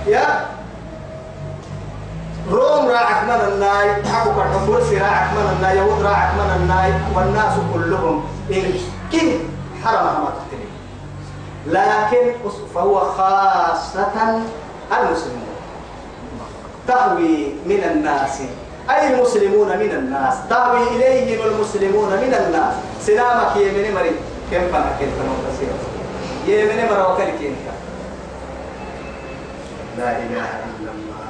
يا روم راعك من الناي حقك الحفرس راعك من الناي يهود راعك من الناي والناس كلهم إن كن حرمها ما تقتلي لكن فهو خاصة المسلمون. تهوي من الناس. أي المسلمون من الناس؟ تهوي إليهم المسلمون من الناس. سلامك يمني مري. كم فنا كم فنا وكسير يمني مرة وكل كينك لا إله إلا الله.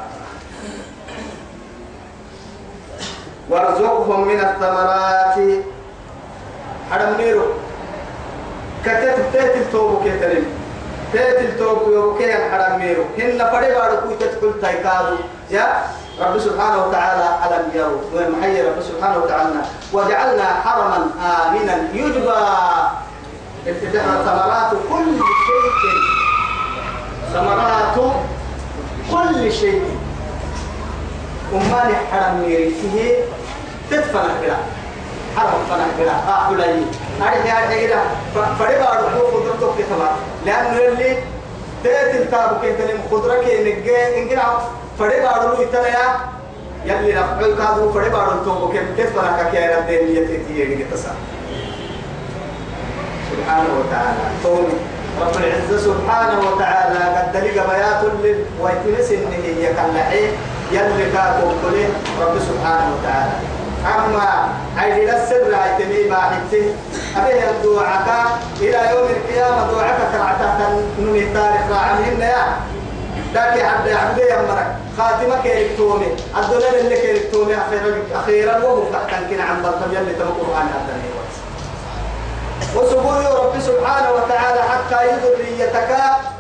وارزقهم من الثمرات. حرم نيرو كتت تيتل توبو كيتلم تيتل توبو يوكي الحرم نيرو هن فري بارو كوي تدخل تايكادو. يا؟ رب سبحانه وتعالى ألم يروا. وين محيي رب سبحانه وتعالى؟ وجعلنا حرما آمنا يجبى. ثمرات كل شيء. ثمرات كل شيء. أمان حرم نيري فيه تدفن كده حرم فنح كده آه بلاي أرجع أرجع فريبا ركوب خضرته كتما لأنه اللي تيت التابو كتلم خضرة كي نجى إنجنا فريبا رلو يتلايا يلي رفعل كادو فريبا رلو كم تدفن كده الدين يتيجي كتسا سبحانه وتعالى. تومي رب العزة سبحانه وتعالى قد دلق بيات ويتمس إنه هي كاللحي يلي كاكم كله رب سبحانه وتعالى. أما عيد السر عيتمي باحته أبيه الدعاء إلى يوم القيامة؟ دعاء كرعتا نمي تاريخ راعمهن يا. لكن عبد عبد يمرك خاتمة كيركتومي. الدولار اللي كيركتومي أخيرا أخيرا وهو تحت كنا عن بطل يلي تم القرآن هذا وسبوي رب سبحانه وتعالى حتى يذريتك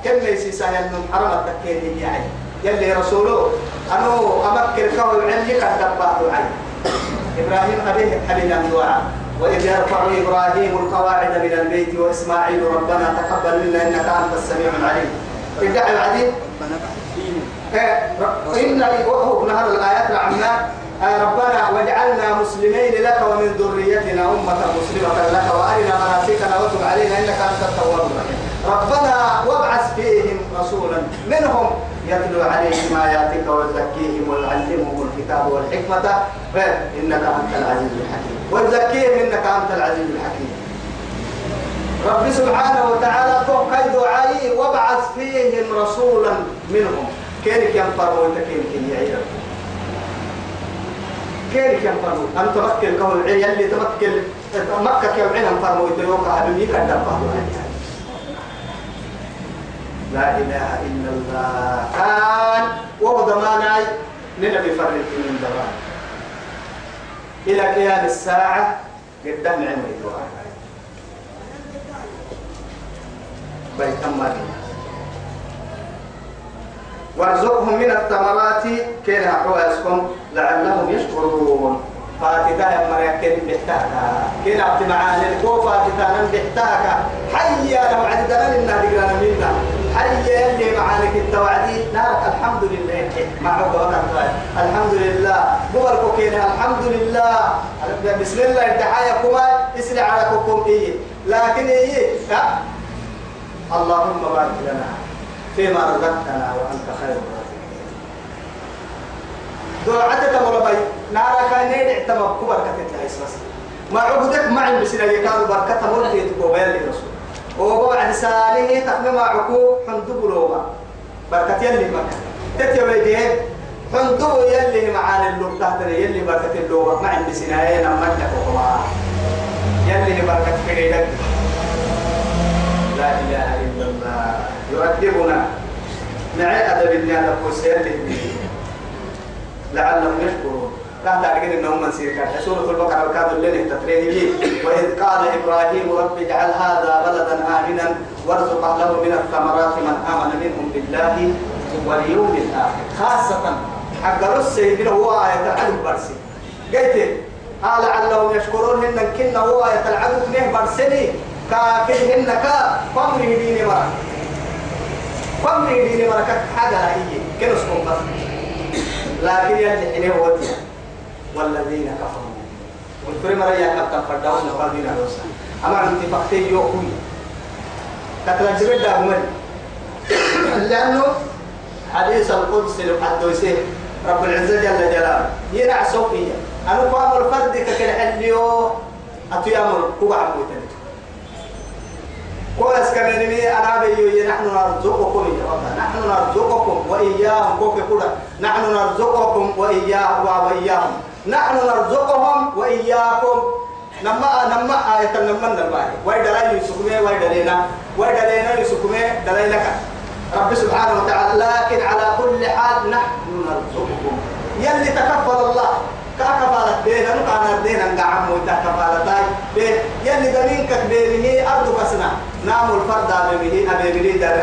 كم يسيسا ينم حرم التكين يعني يلي رسوله أنو أمكر كون علمي قد دباه عين. إبراهيم أبيه حبينا الدعاء. وإذ يرفع إبراهيم القواعد من البيت وإسماعيل ربنا تقبل منا إنك أنت السميع العليم. ادعي العديد. إن وهو نهر الآيات رعمنا آه ربنا واجعلنا مسلمين لك ومن ذريتنا أمة مسلمة لك وأرنا مناسكنا وتب علينا إنك أنت التواب ربنا وابعث فيهم رسولا منهم يتلو عليهم آياتك ويزكيهم ويعلمهم الكتاب والحكمة. إنك أنت العزيز الحكيم. ويزكيهم إنك أنت العزيز الحكيم. رب سبحانه وتعالى كيد دعائي وابعث فيهم رسولا منهم. كيرك ينفروا وتكين كي يعيرك كيرك ينفروا أن تمكن كون العين اللي تمكن مكة كيف عين ينفروا ويتوقع بميك الدبه لا إله إلا الله. كان وهو ضماناي لنبي فرق من دبان إلى قيام الساعة قدام عمري دعاء بيت أمري وارزقهم من الثمرات كين حواسكم لعلهم يشكرون. فاتتا يا مريكين بحتاكا كين عبد معاني؟ الكو فاتتا نم بحتاكا حيا لو عدنا لنا دقنا منا حيا اللي معانك التوعدي نارك الحمد لله. مع وقت الحمد لله. بوركو كين الحمد لله. بسم الله الدعاية كما اسرع على كوكم إيه. لكن إيه؟ اللهم بارك لنا. فيما رزقتنا وأنت خير الرازقين؟ دعتك مربي نارا كان اعتمد كبر كتت أساس ما عبدك معي بسنا يكاد بركة مرتي تقوبل لرسول وبعد ساله تقم معكو حمد بلوما بركة يلي بركة. تتويدي حمد يلي معانا اللوم تحت يلي بركة اللوم معي بسنا ينمتك وكما يلي بركة فريدك لا إله يؤدبنا. نعي أدب الناس وسير لعلهم يشكرون. لا تعرفين إنهم من سيرك. سورة البقرة وكاد الليل تتريه وإذ قال إبراهيم رب اجعل هذا بلدا آمنا وارزق أهله من الثمرات من آمن منهم بالله واليوم الآخر. خاصة حق رسي هو آية العدو برسي. قلت قال لعلهم يشكرون إن كنا هو آية العدو. نه برسني كافر إنك قمر دين مرة. قمر دين مرة حاجة هي كنسكم بس لكن يلي حينه ودي والذين كفروا. مرة يا كابتن فرداوس نقال دين الوسا أما أنت فقتي كتلا جبل داهمن لأنه حديث القدس الحدوسي رب العزة جل جلاله. ينع سوقيا أنا قام الفرد ككل حليو. أتيامر كوبا عموتني كويس كمان أنا بيجي نحن نرزقكم نحن نرزقكم وإياهم. كوك كودا نحن نرزقكم وإياهم وإياهم. نحن نرزقهم وإياكم. نما نما آية نما نرباي. وايد لا يسكمي وايد لنا وايد لنا يسكمي دلائلك رب سبحانه وتعالى. لكن على كل حال نحن نرزقكم. يلي تكفل الله. كفالة بينا. نقعنا دينا نقعم ويتا كفالة بيه يلي دمينك بينه أرض بسنا. نام الفرد أبيه أبيه دار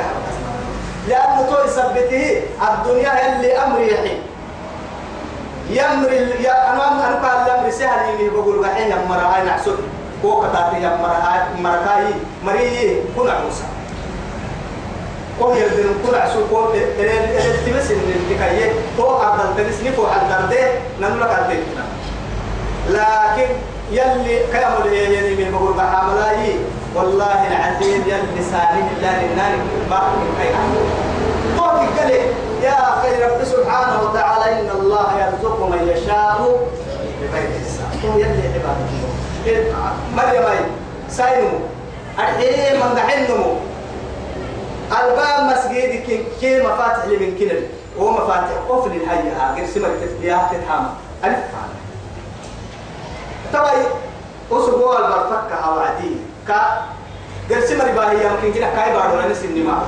لأنه تو يثبته الدنيا يلي أمر يحي. يمر يا أنا أنا قال الأمر سهل يمي بقول بحين يمر هاي نحسد كو كتاتي يمر هاي مركاي مري كنا عوسا كو يردن كنا عسو كو تلتمس التكاية كو أردن تنسني كو حدرده نملك الدنيا لكن يلي كلام يعني من بقول بحاملاي والله العظيم يلي سالم الله للنار باقي من خير طوك قال يا خير رب سبحانه وتعالى إن الله يرزق من يشاء بغير حساب. هو يلي عبادته مريم أي. ساينو. أرحيه من دحنمو ألباب مسجد كي مفاتح لمن كنل هو مفاتح قفل الهيئة غير سمر تتبيعها تتحامل ألف فعلا تبعي. أسبوع البرفكة أو عدي كا غير سمر باهي يمكن كنا كاي بارو لنا سني ما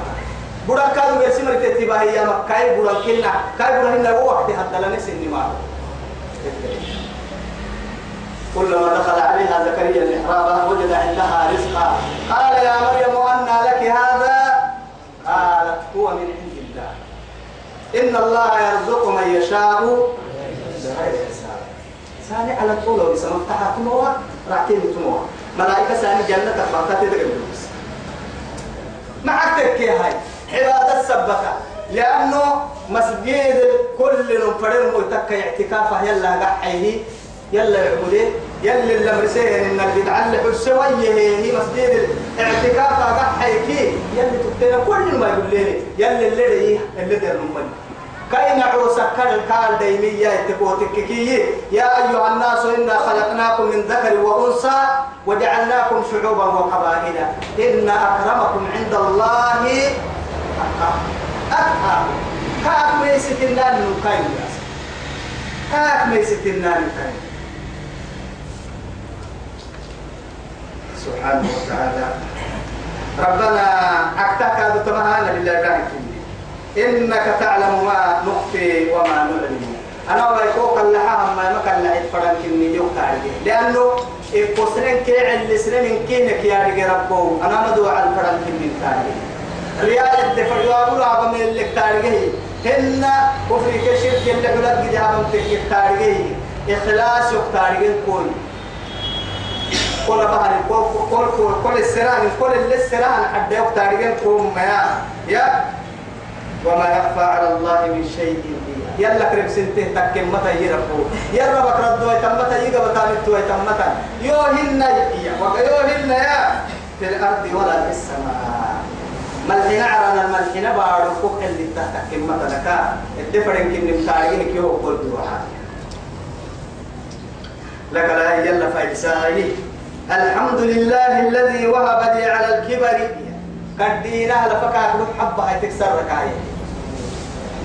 بودا كادو غير سمر تتباهي يا كاي بودا كنا كاي بودا هنا هو وقت حتى لنا سني ما كلما دخل عليها زكريا المحراب وجد عندها رزقا. قال يا مريم أنى لك هذا؟ قالت هو من عند الله. إن الله يرزق من يشاء. ساني على طول ولسه مفتاحة تموها رعتين تموها ملائكة ساني جنة تخبرتها تدقل بس معك تكي هاي. عبادة سبكة لأنه مسجد كل نفرم ويتكى اعتكافه يلا قحيه يلا يعبدين يلا اللي مرسيه إن البدعة اللي حسوية هي مسجد الاعتكاف قحيه يلا تبتنا كل ما يقول لي يلا اللي اللي نمني كاين عروسك كان الكال ديمية تكوتككي يا أيها الناس إنا خلقناكم من ذكر وأنثى وجعلناكم شعوبا وقبائل. إن أكرمكم عند الله أتقاكم أتقاكم كاك ميست النان كاين كاك ميست النان كاين سبحانه وتعالى. ربنا أكتاك بتمهانا لله دائما إنك تعلم ما نخفي وما نعلن. أنا ويكوك اللحام ما مكان لعيد فرنك إني يوم لأنه إقصرين كي على سنين كينك يا رجال ربو. أنا مدعو على الفرنك إني تاري ريال الدفع يقول أبا من اللي تاري هن كفر كشرك اللي بلد جدي أبا من تاري إخلاص يختاري كل كل بحر كل كل كل السران كل اللي السران حد يختاري كل ما يا. وما يخفى على الله من شيء يلا كريم سنته تكم متى يربو يلا بكرة دوي تم متى يجا بتعمل دوي تم متى. يوهن يا ويوهن يا. في الأرض ولا في السماء. ملحنا عرنا الملحنا بارو فوق اللي تحت متى لك. الدفرن كن متعين كيو كل دوحة لك لا يلا فايساهي الحمد لله الذي وهب لي على الكبر. قدينا لفكا كل حبة هاي تكسر ركاية.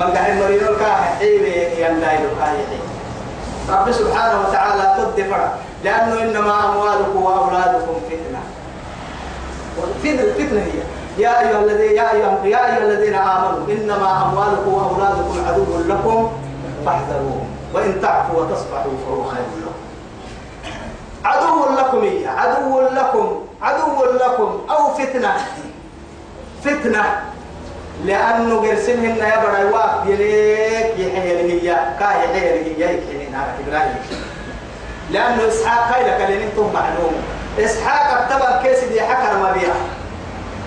من قاعد مريض الكاه حيبي ينداي الكاه رب سبحانه وتعالى قد فرع لأنه إنما أموالكم وأولادكم فتنة والفتنة فتنة هي يا أيها الذين يا أيها يا أيها الذين آمنوا إنما أموالكم وأولادكم عدو لكم فاحذروهم وإن تعفوا وتصفحوا فهو خير لكم عدو لكم هي عدو لكم عدو لكم أو فتنة فتنة لأنه قرسمهن يا بڑا واق يليك يحيى هي كا يحيى هي يحيى نار إبراهيم. لأنه إسحاق هاي لك اللي أنتم معلوم. إسحاق تبع كيس دي حكر ما بيها.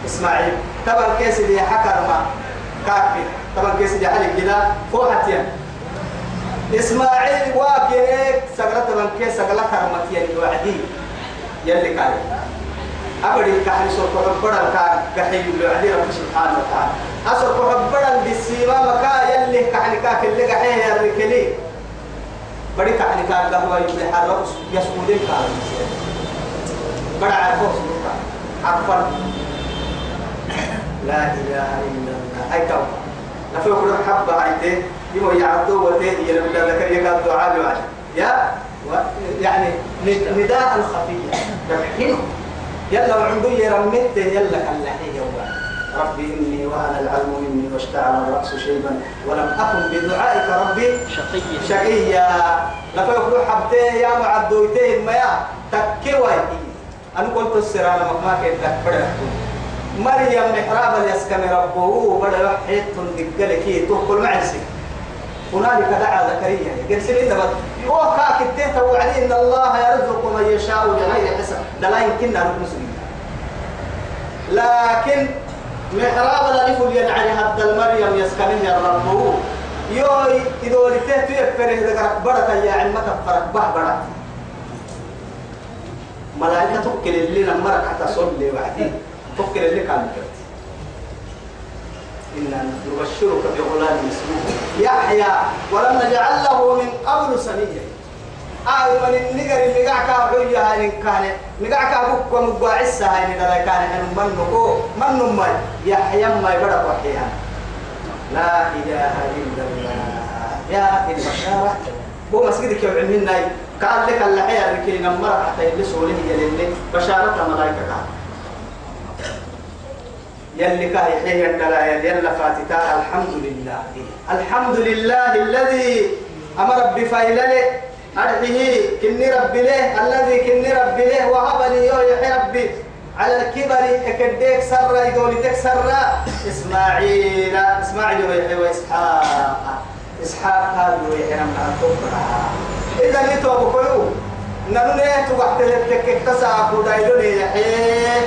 إسماعيل تبع كيس دي حكر ما. كافي تبع كيس دي حلق كده فوحتين إسماعيل واق يليك سقلت من كيس سقلت كرمتين وعدي يلي كاي. أبدي كحل سوق ربنا كان كحي لعلي رب سبحانه وتعالى. أسوق ربنا بالسيما مكا يلي كحل كاك اللي كحيه يا ركلي. بدي كحل كاك قهوة يبلي حرق يسودين كان. بڑا عرفه سبحانه عرفا لا إله إلا الله. أي تو لفي كل حبة هايته يوم يعدوا وتهدي يلبي لك يقال دعاء يا يعني نداء خفية تبحينه يلا وعنده يرمت يلا كاللحية ربي إني وأنا العلم مني واشتعل الرأس شيبا ولم أكن بدعائك ربي شقي شقيا. لفا يقولوا حبتين يا معدويتين ما يا تكوي أنا قلت السرانة مكما كنت تكبر مريم محراب اليسكن ربه بدا يحيط دقلك تقول معسي هنالك دعا زكريا. قال دبت هو كاك وعدي إن الله يرزق من يشاء بغير حساب ده لا يمكننا نسلم لكن محراب الألف ينعني هد المريم يسكنه يا رب. يوي إذا ولدته يفره ذكرك بركة يا علمك فرق به بركة. ملائكة تكل اللي نمرك حتى صلي وعدي تكل اللي كان كرت إنا نبشرك بغلام اسمه يحيى ولم نجعل له من قبل سميا آه من النجر اللي قاعد كابويا هاي كان نقع كابوك ومقاعسة هاي نقرأ كان من نكو من نمي. يحيى ما يبرق وحيها لا إله إلا الله. يا البشارة. هو مسجدك عمين ناي قال لك اللحية الركي نمرك حتى يلسوا له يلي بشارة ملائكة كان يلي كاه يحيي الدلائل يلا فاتتا. الحمد لله الحمد لله الذي أمر بفايلة أرحيه كني ربي له الذي كني ربي له وهب لي يحيي ربي. على الكبر أكديك سر يقول تكسر إسماعيل إسماعيل ويحيى وإسحاق. إسحاق هذا ويحيى من إذا نتوب كيو ننو نيتو وقت تكك تساقو دايلو يحيى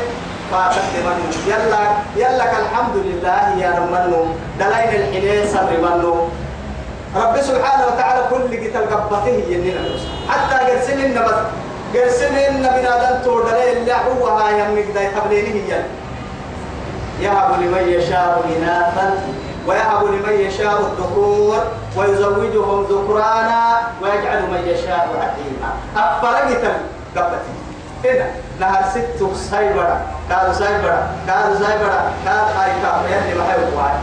فاتت منه يلا يلا الحمد لله يا رمانو. دلائل الحنين صبر منو رب سبحانه وتعالى كل قتل قبته يننا حتى قرسل النبت قرسل النبي نادن تور دلائل الله هو هاي يمك داي تبلينه يلا يهب لمن يشاء إناثا ويهب لمن يشاء الذكور ويزوجهم ذكرانا ويجعل من يشاء عقيما. أفرقت قبتي هنا نهر ست سايبرا كادو سايبرا كادو سايبرا هاي كادو يلي ما هي وقواي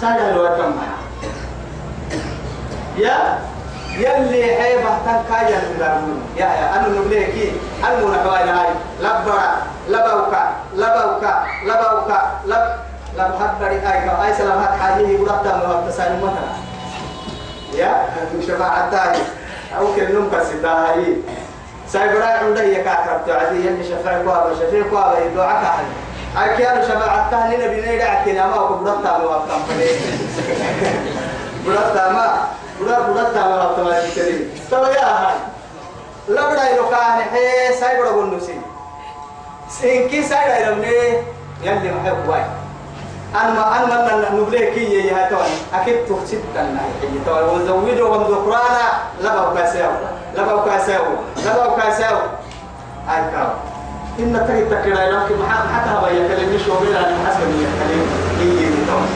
سايبرا لو كم يا يلي حيبة تنكايا يا يا أنا نبليكي أنا نحوي هاي. لبرا لبوكا لبوكا لبوكا لب لب حبري أي أي سلام هات حاجة. ورطة التسالم مثلا يا شفاعة تاي أو كنوم كسيتا هاي سايبرا عنده يكاكرت عدي يلي شفاعة قوابا شفيع قوابا يدعك أحد. كانوا شفاعة تاي نبي نيدا عتنا ما أكو برطة من التسالم برطة ما بڑا بڑا تاما تمام كريم. تو يا بڑا يلو كان هي ساي بڑا بنو سي؟ سينكي ساي رمني يلي ما هو واي. أنا أنا أنا نبلي كي يا هاي توي أكيد تفسد كنا هي توي وزوجوا من ذكرانا لبوا كاسيو لبوا كاسيو لبوا كاسيو هاي كاو. إن تري تكرا لكن ما حتى هبا يكلمني شو بينا حسب يكلم. هي توي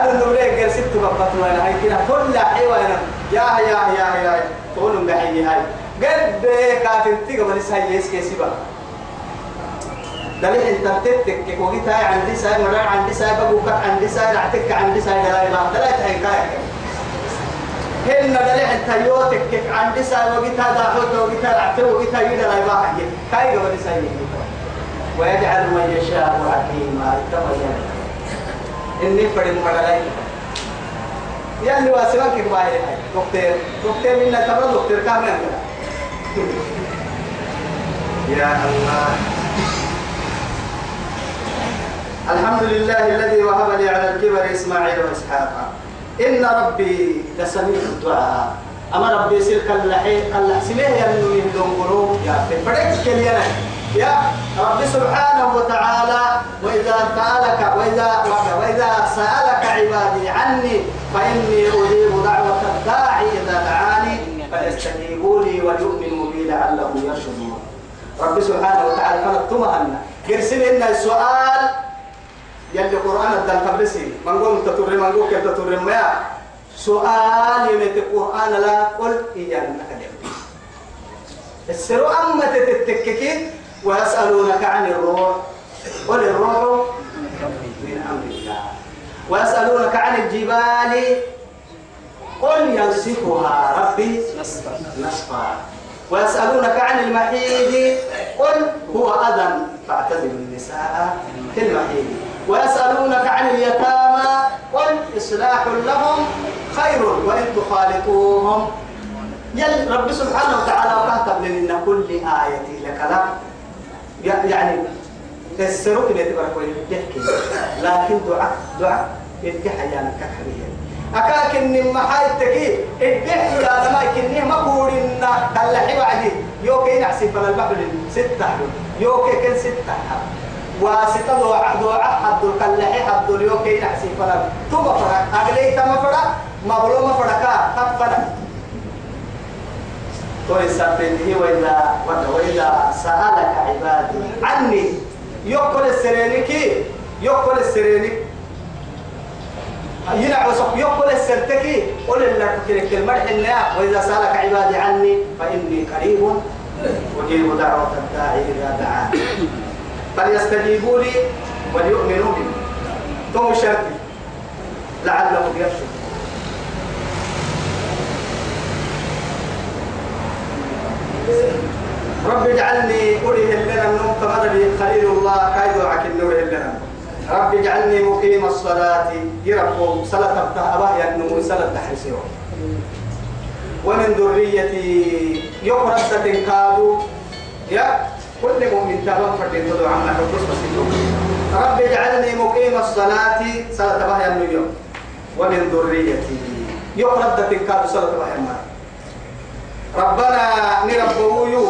أنا نوري قال ست بقط وأنا هاي كده كل حيوانا يا يا يا يا تقولوا بحي هاي. قد كافر تيجا بس هاي يس بقى دليل إنت تتك تاي عندي ساي مرة عندي ساي بقولك عندي ساي رعتك عندي ساي لا لا ثلاث هاي كاي هن دليل انت يوتك عندي ساي وجي تا داخل وجي تا رعتك وجي تا يدا لا يباح كاي قبل ساي ويجعل من يشاء حكيما. تبين إني فرد مدلعي يلي واسمك كباية دكتور دكتور منا تبع دكتور كامل. يا الله. الحمد لله الذي وهب لي على الكبر إسماعيل وإسحاق. إن ربي لسميع الدعاء. أما ربي سلك اللحي اللحسميه يلي من دنقلوب يا في فرق كلينا يا رب سبحانه وتعالى وإذا سألك وإذا وإذا سألك عبادي عني فإني أجيب دعوة الداعي إذا دعاني فليستجيبوا لي وليؤمنوا بي لعلهم يرشدون. رب سبحانه وتعالى فنكتمها لنا يرسل لنا السؤال يلي قرآن الدل قبلسي. من قول تطر من قول كيف تطر ما سؤال يمت القرآن لا قل إيانا نكدم السرو أما تتككين ويسألونك عن الروح. قل الروح من أمر الله. ويسألونك عن الجبال. قل ينسفها ربي نسفا ويسألونك عن المحيض. قل هو أذى فاعتزلوا النساء في المحيض. ويسألونك عن اليتامى قل إصلاح لهم خير وإن تخالطوهم. يل رب سبحانه وتعالى وكتب لنا كل آية لك لا. يعني السروك اللي تبارك تحكي لكن دعاء دعاء يدحى يعني كحبيه أكاكن ما حاي تكي الدحى يا لما كني ما قولنا دلحي بعدي يوكي نحسي فلا البحر ستة. يوكي كن ستة. وستة دعاء دعاء حد الكلحي حد اليوكي نحسي فلا توما فرق. أغلي تما فرق مبلوما فرقا تفنا توي سبته وإذا وإذا سألك عبادي. عني. يقول السرينك يقول السرينك ينع وسق يقول السرتك قل لك تلك المرح الناء وإذا سألك عبادي عني فإني قريب. أجيب دعوة الداعي إذا دعاني. فليستجيبوا لي وليؤمنوا بي. ثم شرطي لعلهم يرشدون. رب اجعلني أريه لنا النوم كما خليل الله كايدو عكن نوره لنا رب اجعلني مقيم الصلاة. يربو صلاة ابتها أبا ينمو صلاة تحرسيو ومن ذريتي يقرأ ستنكادو يا كل مؤمن تابع فردين تدعو عما حبس بسيطو رب اجعلني مقيم الصلاة صلاة أبا ينمو ومن ذريتي. يقرأ ستنكادو صلاة أبا ينمو ربنا نربويو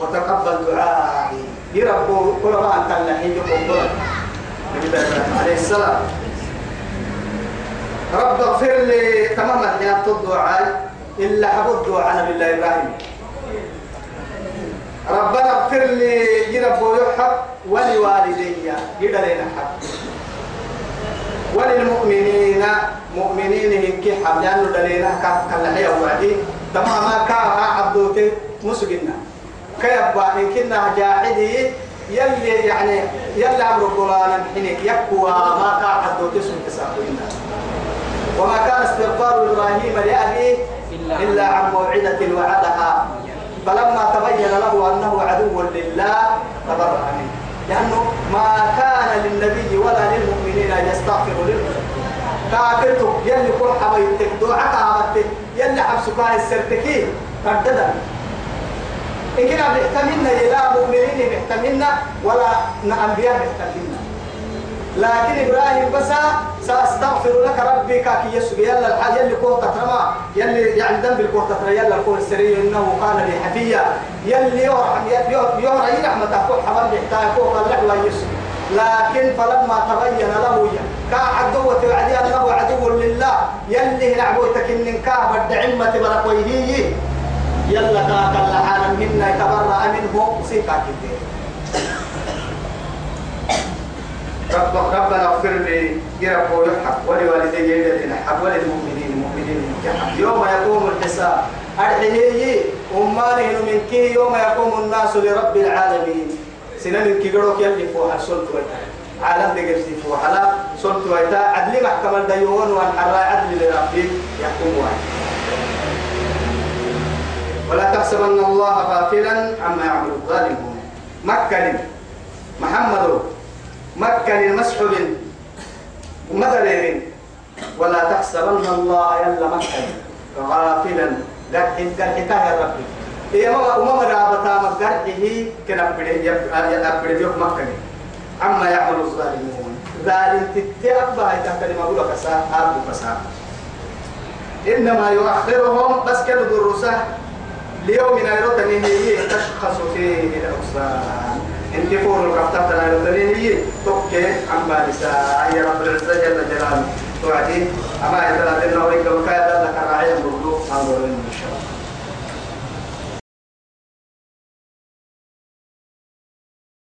وتقبل الدعاء يربو كل ما أنت اللحين يقول نبي عليه السلام رب اغفر لي تماما يا الدعاء. إلا حب الدعاء نبي الله إبراهيم. ربنا اغفر لي يرب ويحب ولوالدي يدلين حب وللمؤمنين مؤمنين هنكي حب لأنه دلينا كالحية وعدي تماما كاها عبدوتي مسجنا كيبا إن كنا جاحدي يلي يعني يلي أمر قرآن حينك يكوى. ما كان عبدوتي سنك وما كان استغفار إبراهيم لأبيه إلا عن موعدة وعدها. فلما تبين له أنه عدو لله تبرأ منه. لأنه ما كان للنبي ولا للمؤمنين أن يستغفروا للمؤمنين كافرتك يلي كل حبيتك دعاك عبدتك يلي حبسك السرتكين فرددا إن كنا بيحتملنا إلى مؤمنين بيحتملنا ولا أنبياء بيحتملنا لكن إبراهيم بس سأستغفر لك ربي كاكي يسوع. يلا الحال يلي كون تترما يلي يعني ذنب الكون تترا يلا الكون السري إنه كان لي حفيا يلي يرحم يرحم يرحم تكون حمل يحتاج كون الله يسوع. لكن فلما تبين له كعدوة وعدي أنه عدو لله. يلي نعبوتك إن كعب الدعمة بركويه يلا كاك اللحانا منا يتبرأ منه. سيكا كتير رب ربنا اغفر لي يرب ويحق ولوالدي الذين حق وللمؤمنين المؤمنين يحق يوم يقوم الحساب. أرحيه أمانه من كي يوم يقوم الناس لرب العالمين. سنن كي قروك يلي فوح سلط ويتا. عالم دقرتي فوح لا سلط ويتا. عدل محكمة الديون والحراء عدل لربي يحكم واحد. ولا تحسبن الله غافلا عما يعمل الظالمون. مكة محمد. مكة المسحب ومدرين ولا تحسبن الله يلا مكة غافلا. قد قد يا ربي. إيه ما وما مرابطا مقرحه كنا بدي يبدي يوم مكة عما يعمل الظالمون. ظالم تتأبى إذا كلمة أقول كسا أبو كسا. إنما يؤخرهم بس كانوا دروسه ليوم يرد هي تشخص فيه الأبصار انت فور القفتات أنا يردني هي توكي عم بالسا يا رب العزة جل جلاله. توعدي أما إذا لنا وريك وكاله لك الراعي ان شاء الله